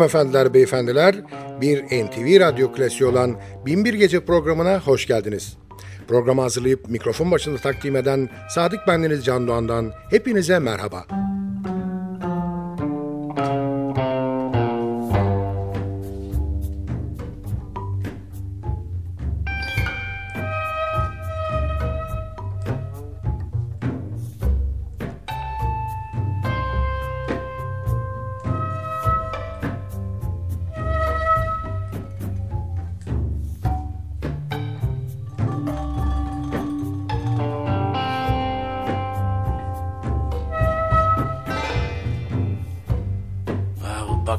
Hanımefendiler, beyefendiler, bir NTV Radyo klasiği olan Binbir Gece programına hoş geldiniz. Programı hazırlayıp mikrofon başında takdim eden Sadık Bendeniz Can Doğan'dan hepinize merhaba.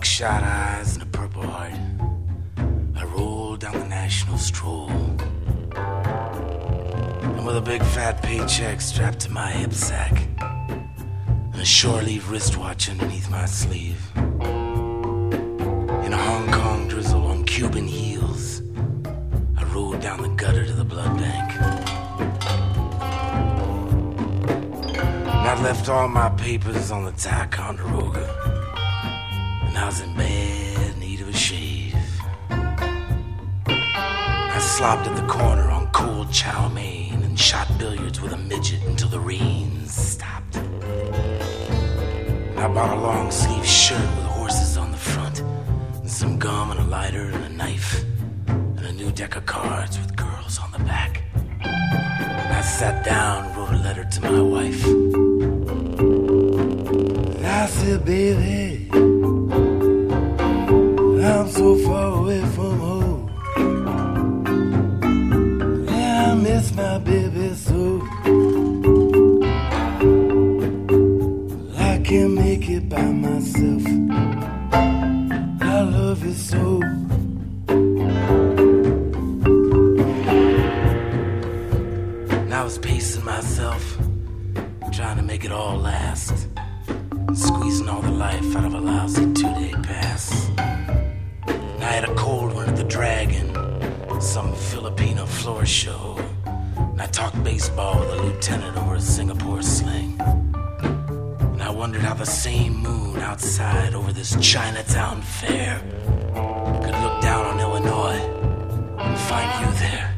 Buckshot eyes and a purple heart. I rolled down the national stroll. And with a big fat paycheck strapped to my hip sack, and a shore leave wristwatch underneath my sleeve, in a Hong Kong drizzle on Cuban heels, I rode down the gutter to the blood bank. And I left all my papers on the Ticonderoga was in bad need of a shave. I slopped at the corner on cold chow mein and shot billiards with a midget until the rains stopped. I bought a long sleeve shirt with horses on the front, and some gum and a lighter and a knife, and a new deck of cards with girls on the back. And I sat down and wrote a letter to my wife. I said, baby. I'm so far away from home. Yeah, I miss my baby so. I can't make it by myself. I love you so. And I was pacing myself, trying to make it all last. Squeezing all the life out of a lousy some Filipino floor show. And I talked baseball with a lieutenant over a Singapore sling. And I wondered how the same moon outside over this Chinatown fair could look down on Illinois and find you there.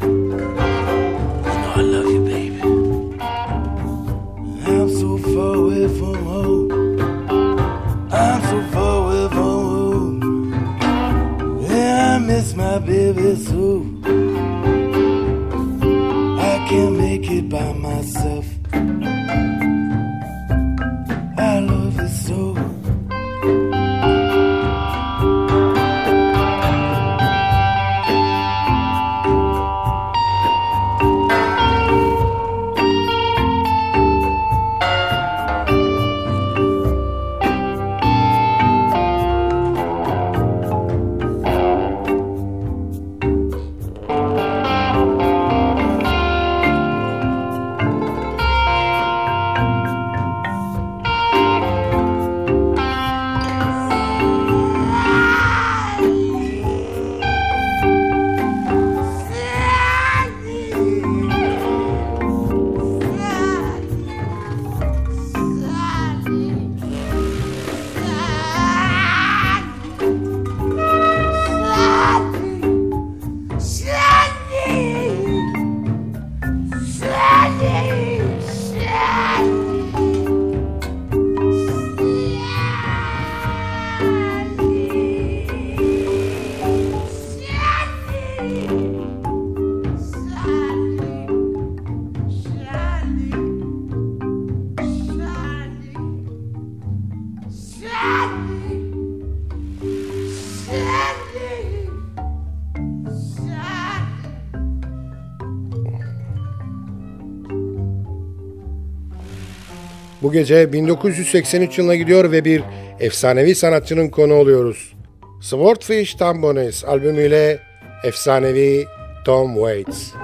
Bu gece 1983 yılına gidiyor ve bir efsanevi sanatçının konu oluyoruz. Swordfish Tambones albümüyle efsanevi Tom Waits.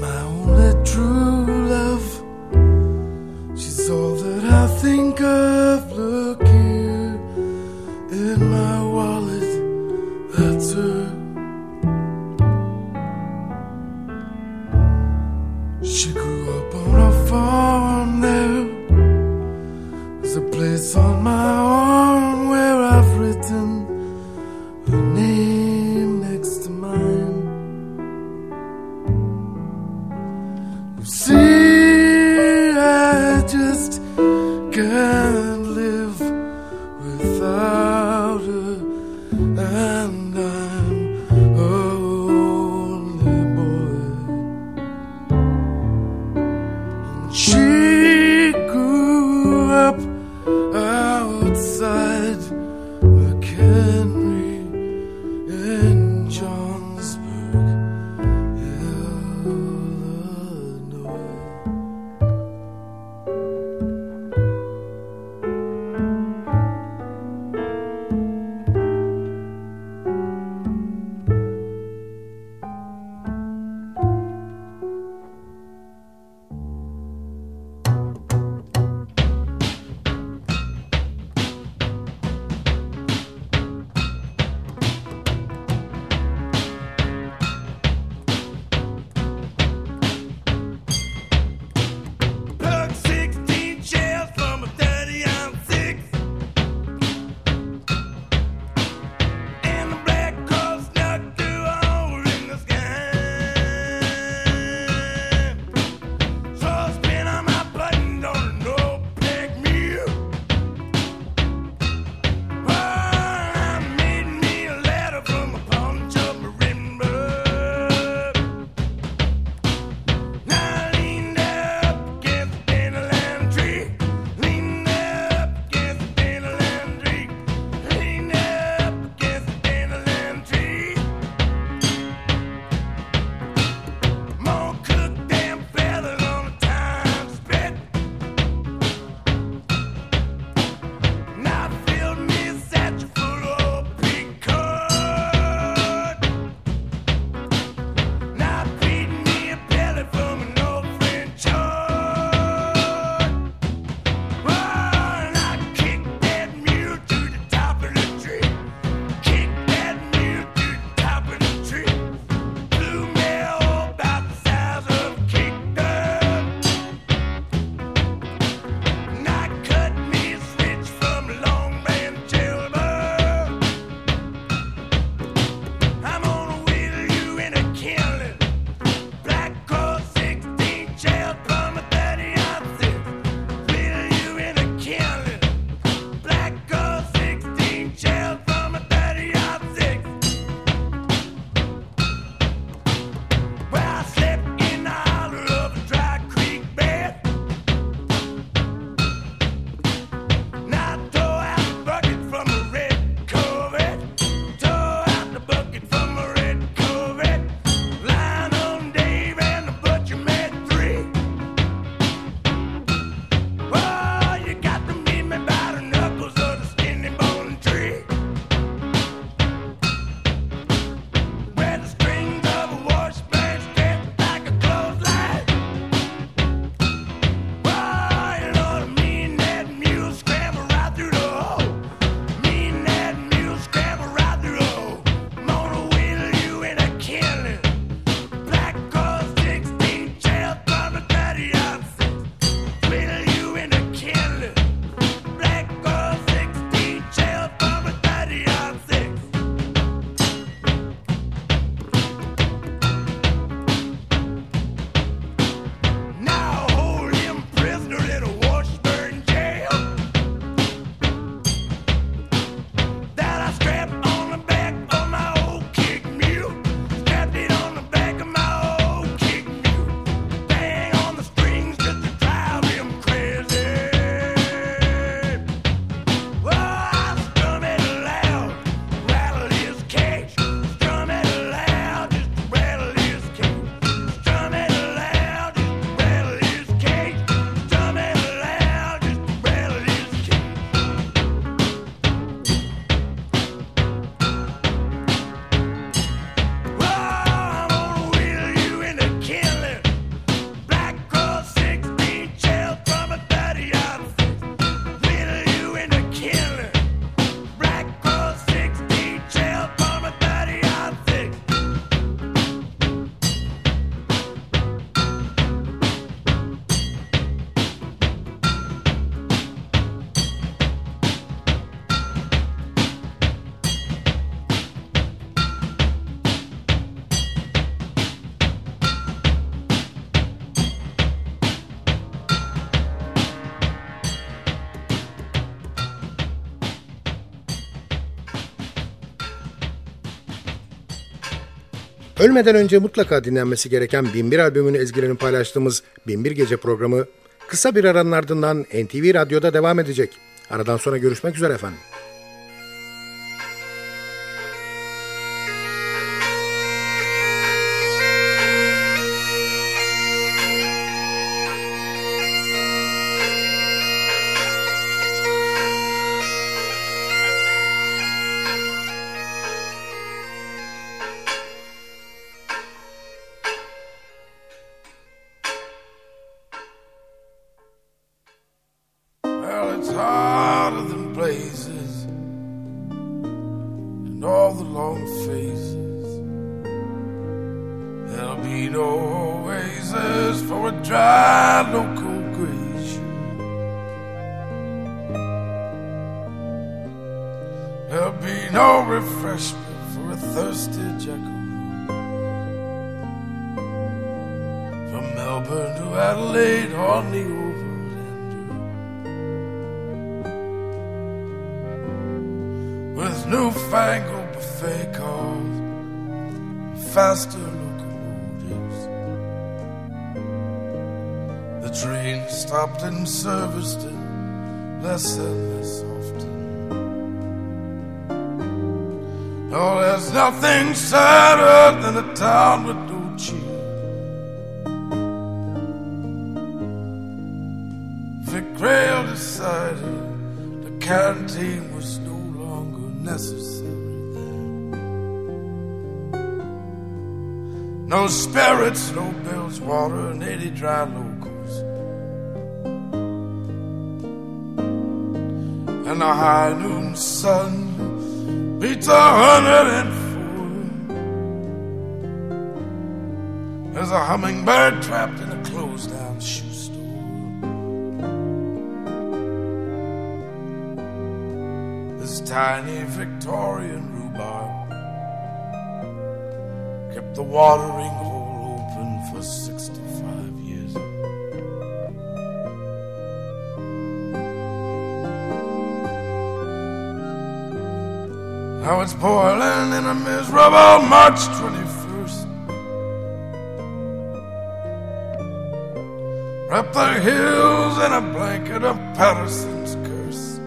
My only true love. She's all that I think of. Ölmeden önce mutlaka dinlenmesi gereken Binbir albümünün ezgilerini paylaştığımız Binbir Gece programı kısa bir aranın ardından NTV Radyo'da devam edecek. Aradan sonra görüşmek üzere efendim. No oasis for a dry local grazing. There'll be no refreshment for a thirsty jackaroo. From Melbourne to Adelaide on the overland with newfangled buffet cars, faster stopped and serviced it less and less often. Oh, there's nothing sadder than a town with no cheer. Vic Rail decided the canteen was no longer necessary. No spirits, no bills, water, and 80 dry locals. And the high noon sun beats a hundred and four. There's a hummingbird trapped in a closed down shoe store. This tiny Victorian rhubarb kept the watering Now it's boiling in a miserable March 21st. Wrap the hills in a blanket of Paterson's curse.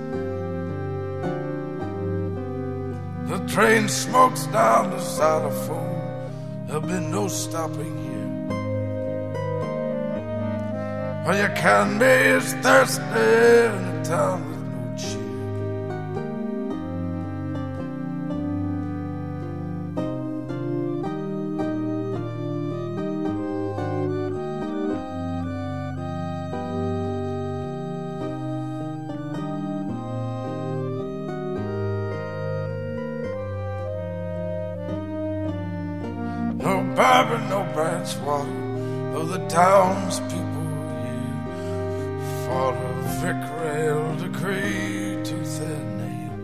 The train smokes down the xylophone. There'll be no stopping here. All you can be is thirsty in a town Decree tooth and nail.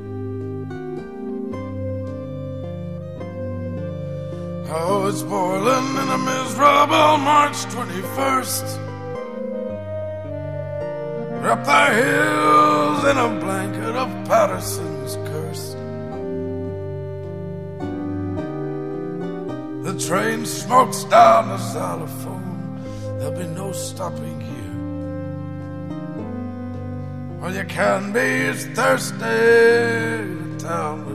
Oh, it's boiling in a miserable March 21st. Wrap the hills in a blanket of Paterson's curse. The train smokes down the xylophone. There'll be no stopping you can be is thirsty. In a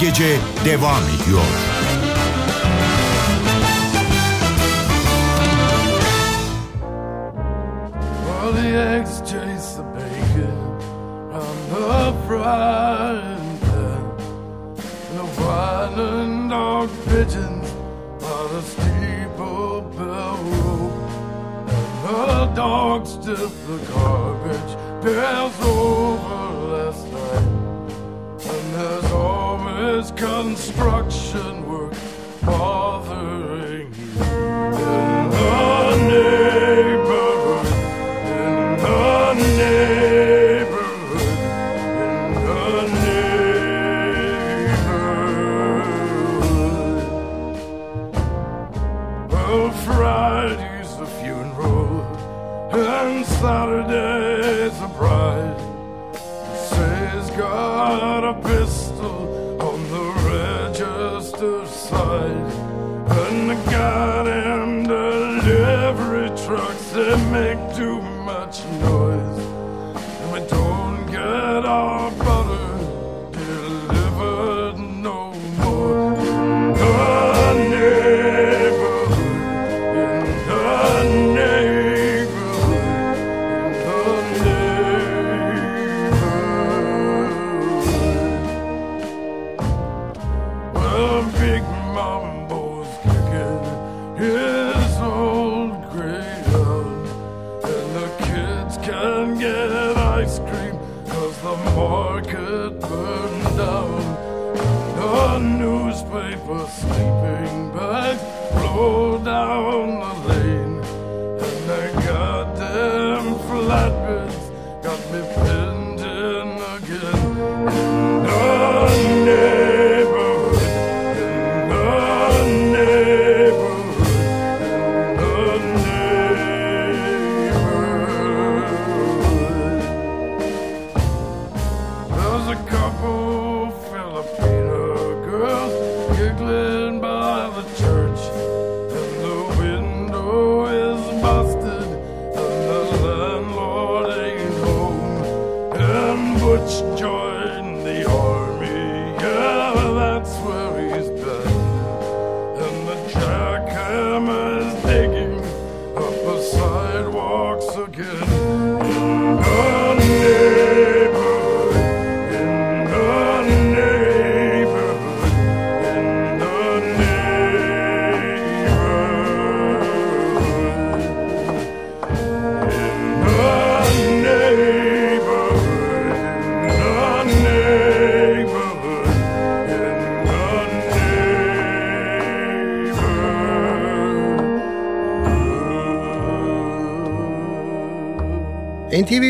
Gece devam ediyor. The garbage pails over construction work. bothering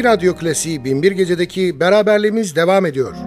Radyo Klasiği Binbir Gece'deki beraberliğimiz devam ediyor.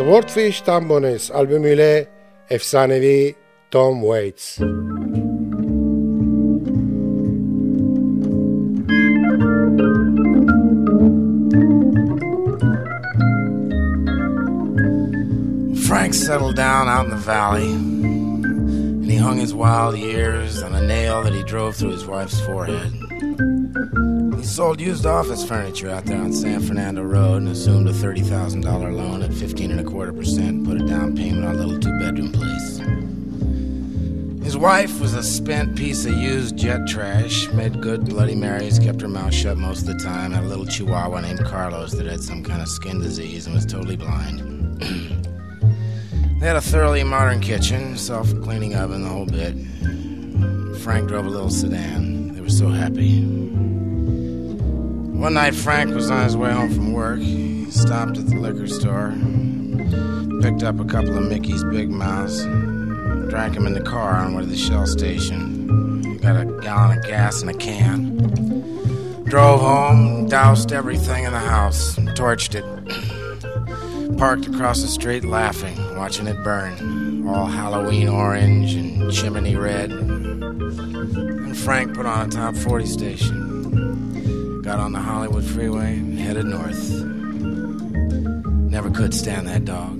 Swordfishtrombones albümüyle efsanevi Tom Waits. Frank settled down out in the valley, and he hung his wild years on a nail that he drove through his wife's forehead. Sold used office furniture out there on San Fernando Road and assumed a $30,000 loan at 15 and a quarter percent, put a down payment on a little two bedroom place. His wife was a spent piece of used jet trash, made good Bloody Marys, kept her mouth shut most of the time, had a little chihuahua named Carlos that had some kind of skin disease and was totally blind. they had a thoroughly modern kitchen, self cleaning oven, the whole bit. Frank drove a little sedan. They were so happy. One night, Frank was on his way home from work. He stopped at the liquor store, picked up a couple of Mickey's Big Mouths, drank them in the car on way to the Shell station. Got a gallon of gas in a can. Drove home, doused everything in the house, torched it. Parked across the street laughing, watching it burn. All Halloween orange and chimney red. And Frank put on a top 40 station. Got on the Hollywood freeway, headed north. Never could stand that dog.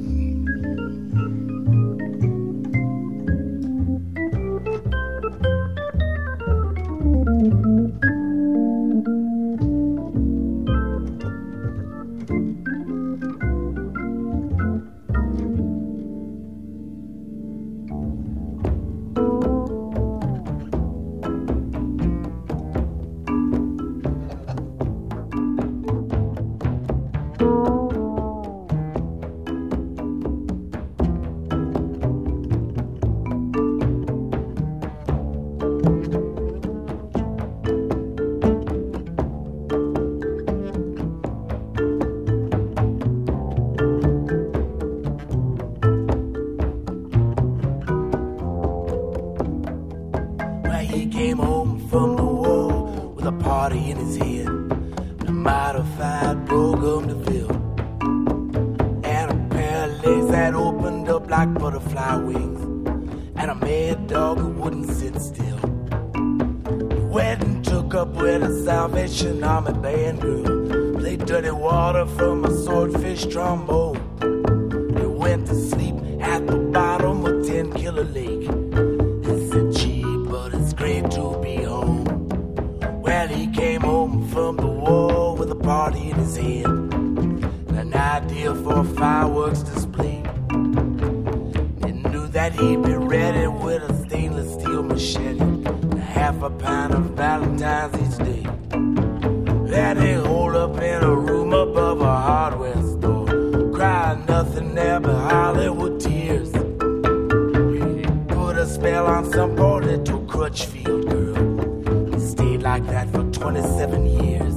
Crutchfield girl. He stayed like that for 27 years.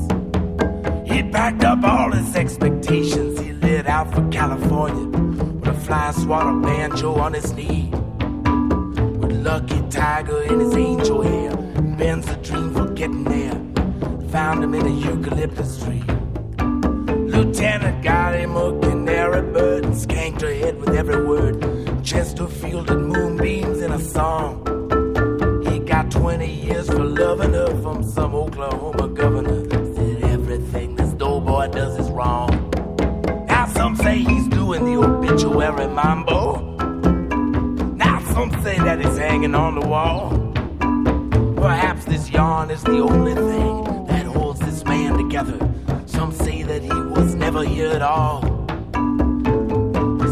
He packed up all his expectations. He lit out for California with a fly swatter banjo on his knee. With Lucky Tiger in his angel hair. Benzedrine for getting there. Found him in a eucalyptus tree. Lieutenant got him a canary bird and skanked her head with every word. Chesterfield and moonbeams in a song. He got 20 years for loving her from some Oklahoma governor. Said everything this doughboy does is wrong. Now some say he's doing the obituary mambo. Now some say that he's hanging on the wall. Perhaps this yarn is the only thing that holds this man together. Some say that he was never here at all.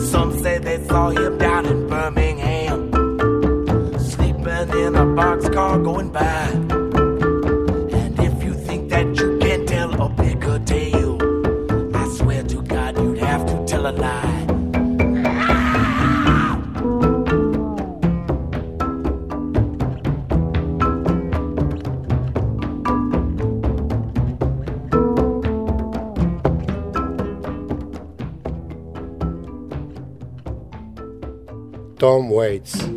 Some say they saw him down in Birmingham, sleeping in a boxcar going by. Tom Waits.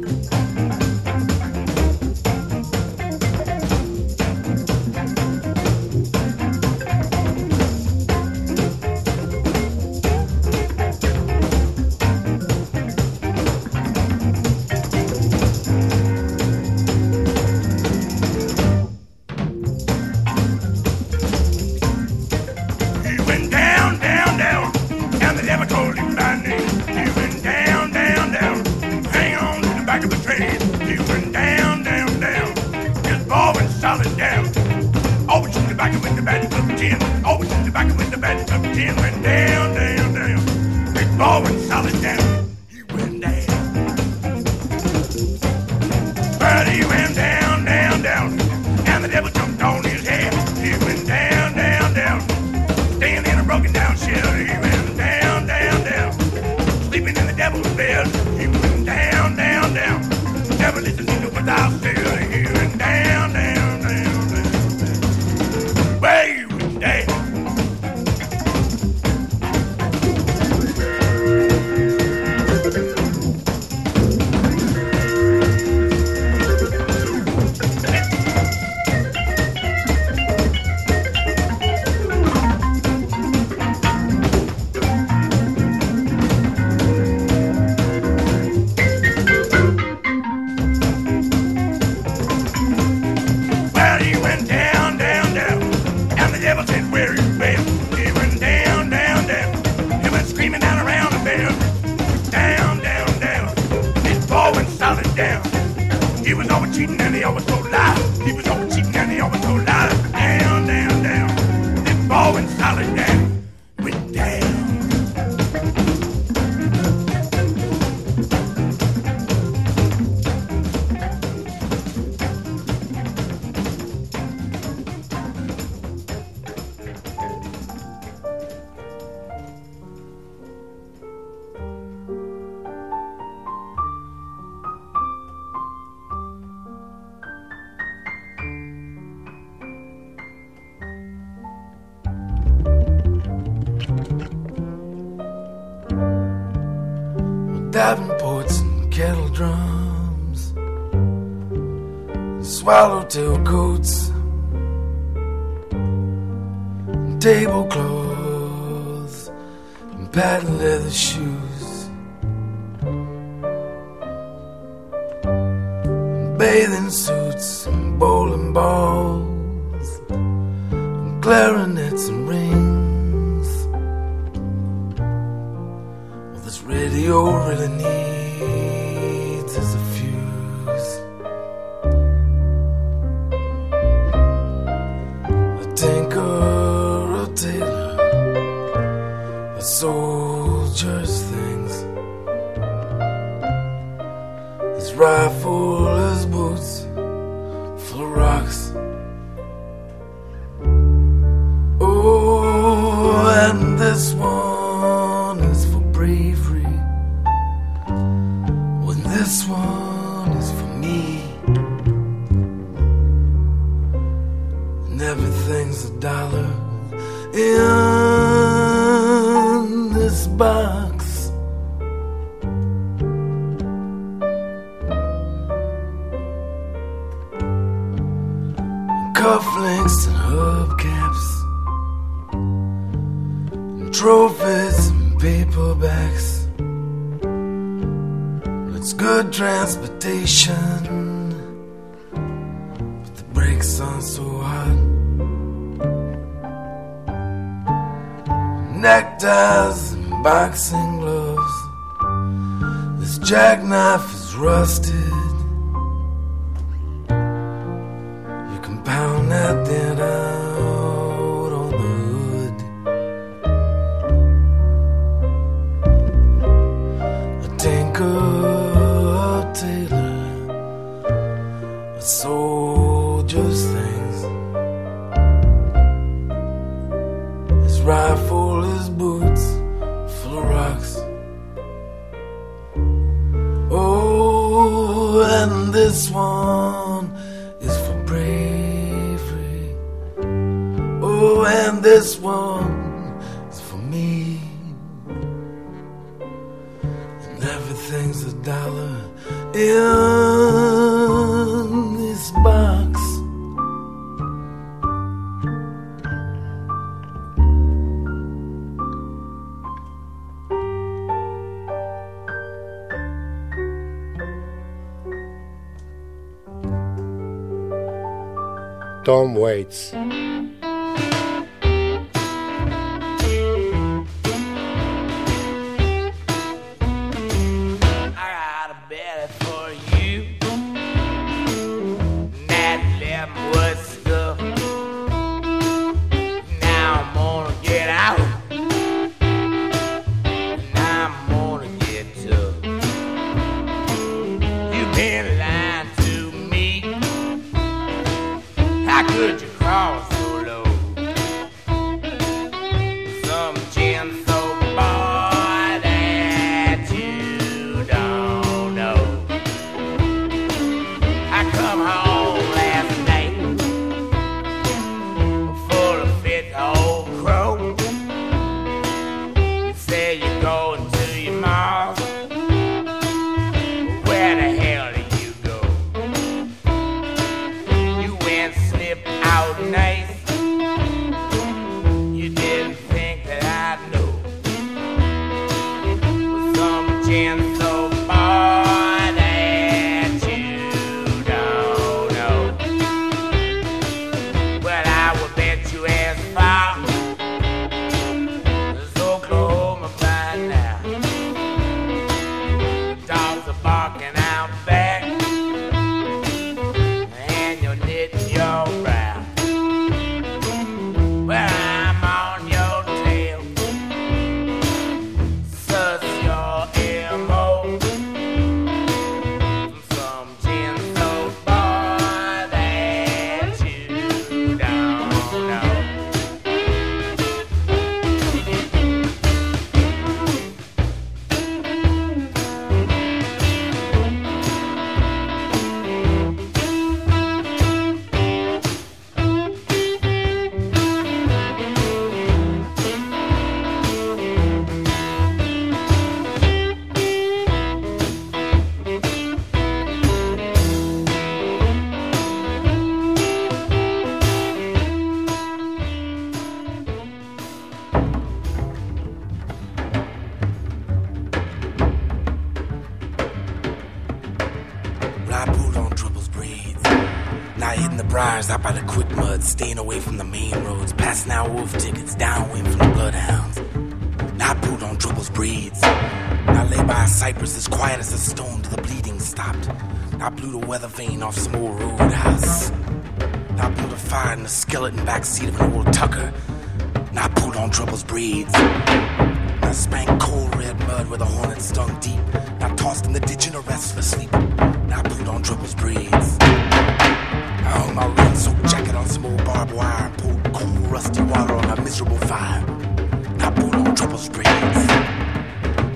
Listened to Davenports and kettle drums, swallowtail coats, and tablecloths, and patent leather shoes, and bathing suits, and bowling balls, and claret. in this bar. Everything's a dollar in this box. Tom Waits staying away from the main roads. Passing out wolf tickets, downwind from the bloodhounds. Not I pulled on Trouble's braids. I lay by a cypress as quiet as a stone till the bleeding stopped. I blew the weather vane off some old roadhouse. I built a fire in the skeleton backseat of an old tucker. Now I pulled on Trouble's braids. I spanked cold red mud where the hornet stung deep. Now tossed in the ditch in a restless sleep. Now I pulled on Trouble's braids. I hung my barbed wire poured cool rusty water on a miserable fire. I pulled on Trouble's braids.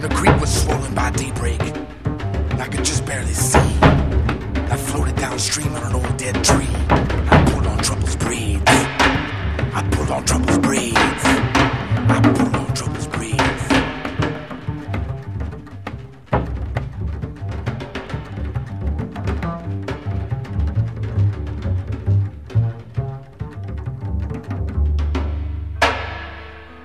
The creek was swollen by daybreak. And I could just barely see. I floated downstream on an old dead tree. I pulled on Trouble's braids. I pulled on Trouble's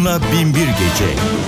Onunla Binbir Gece.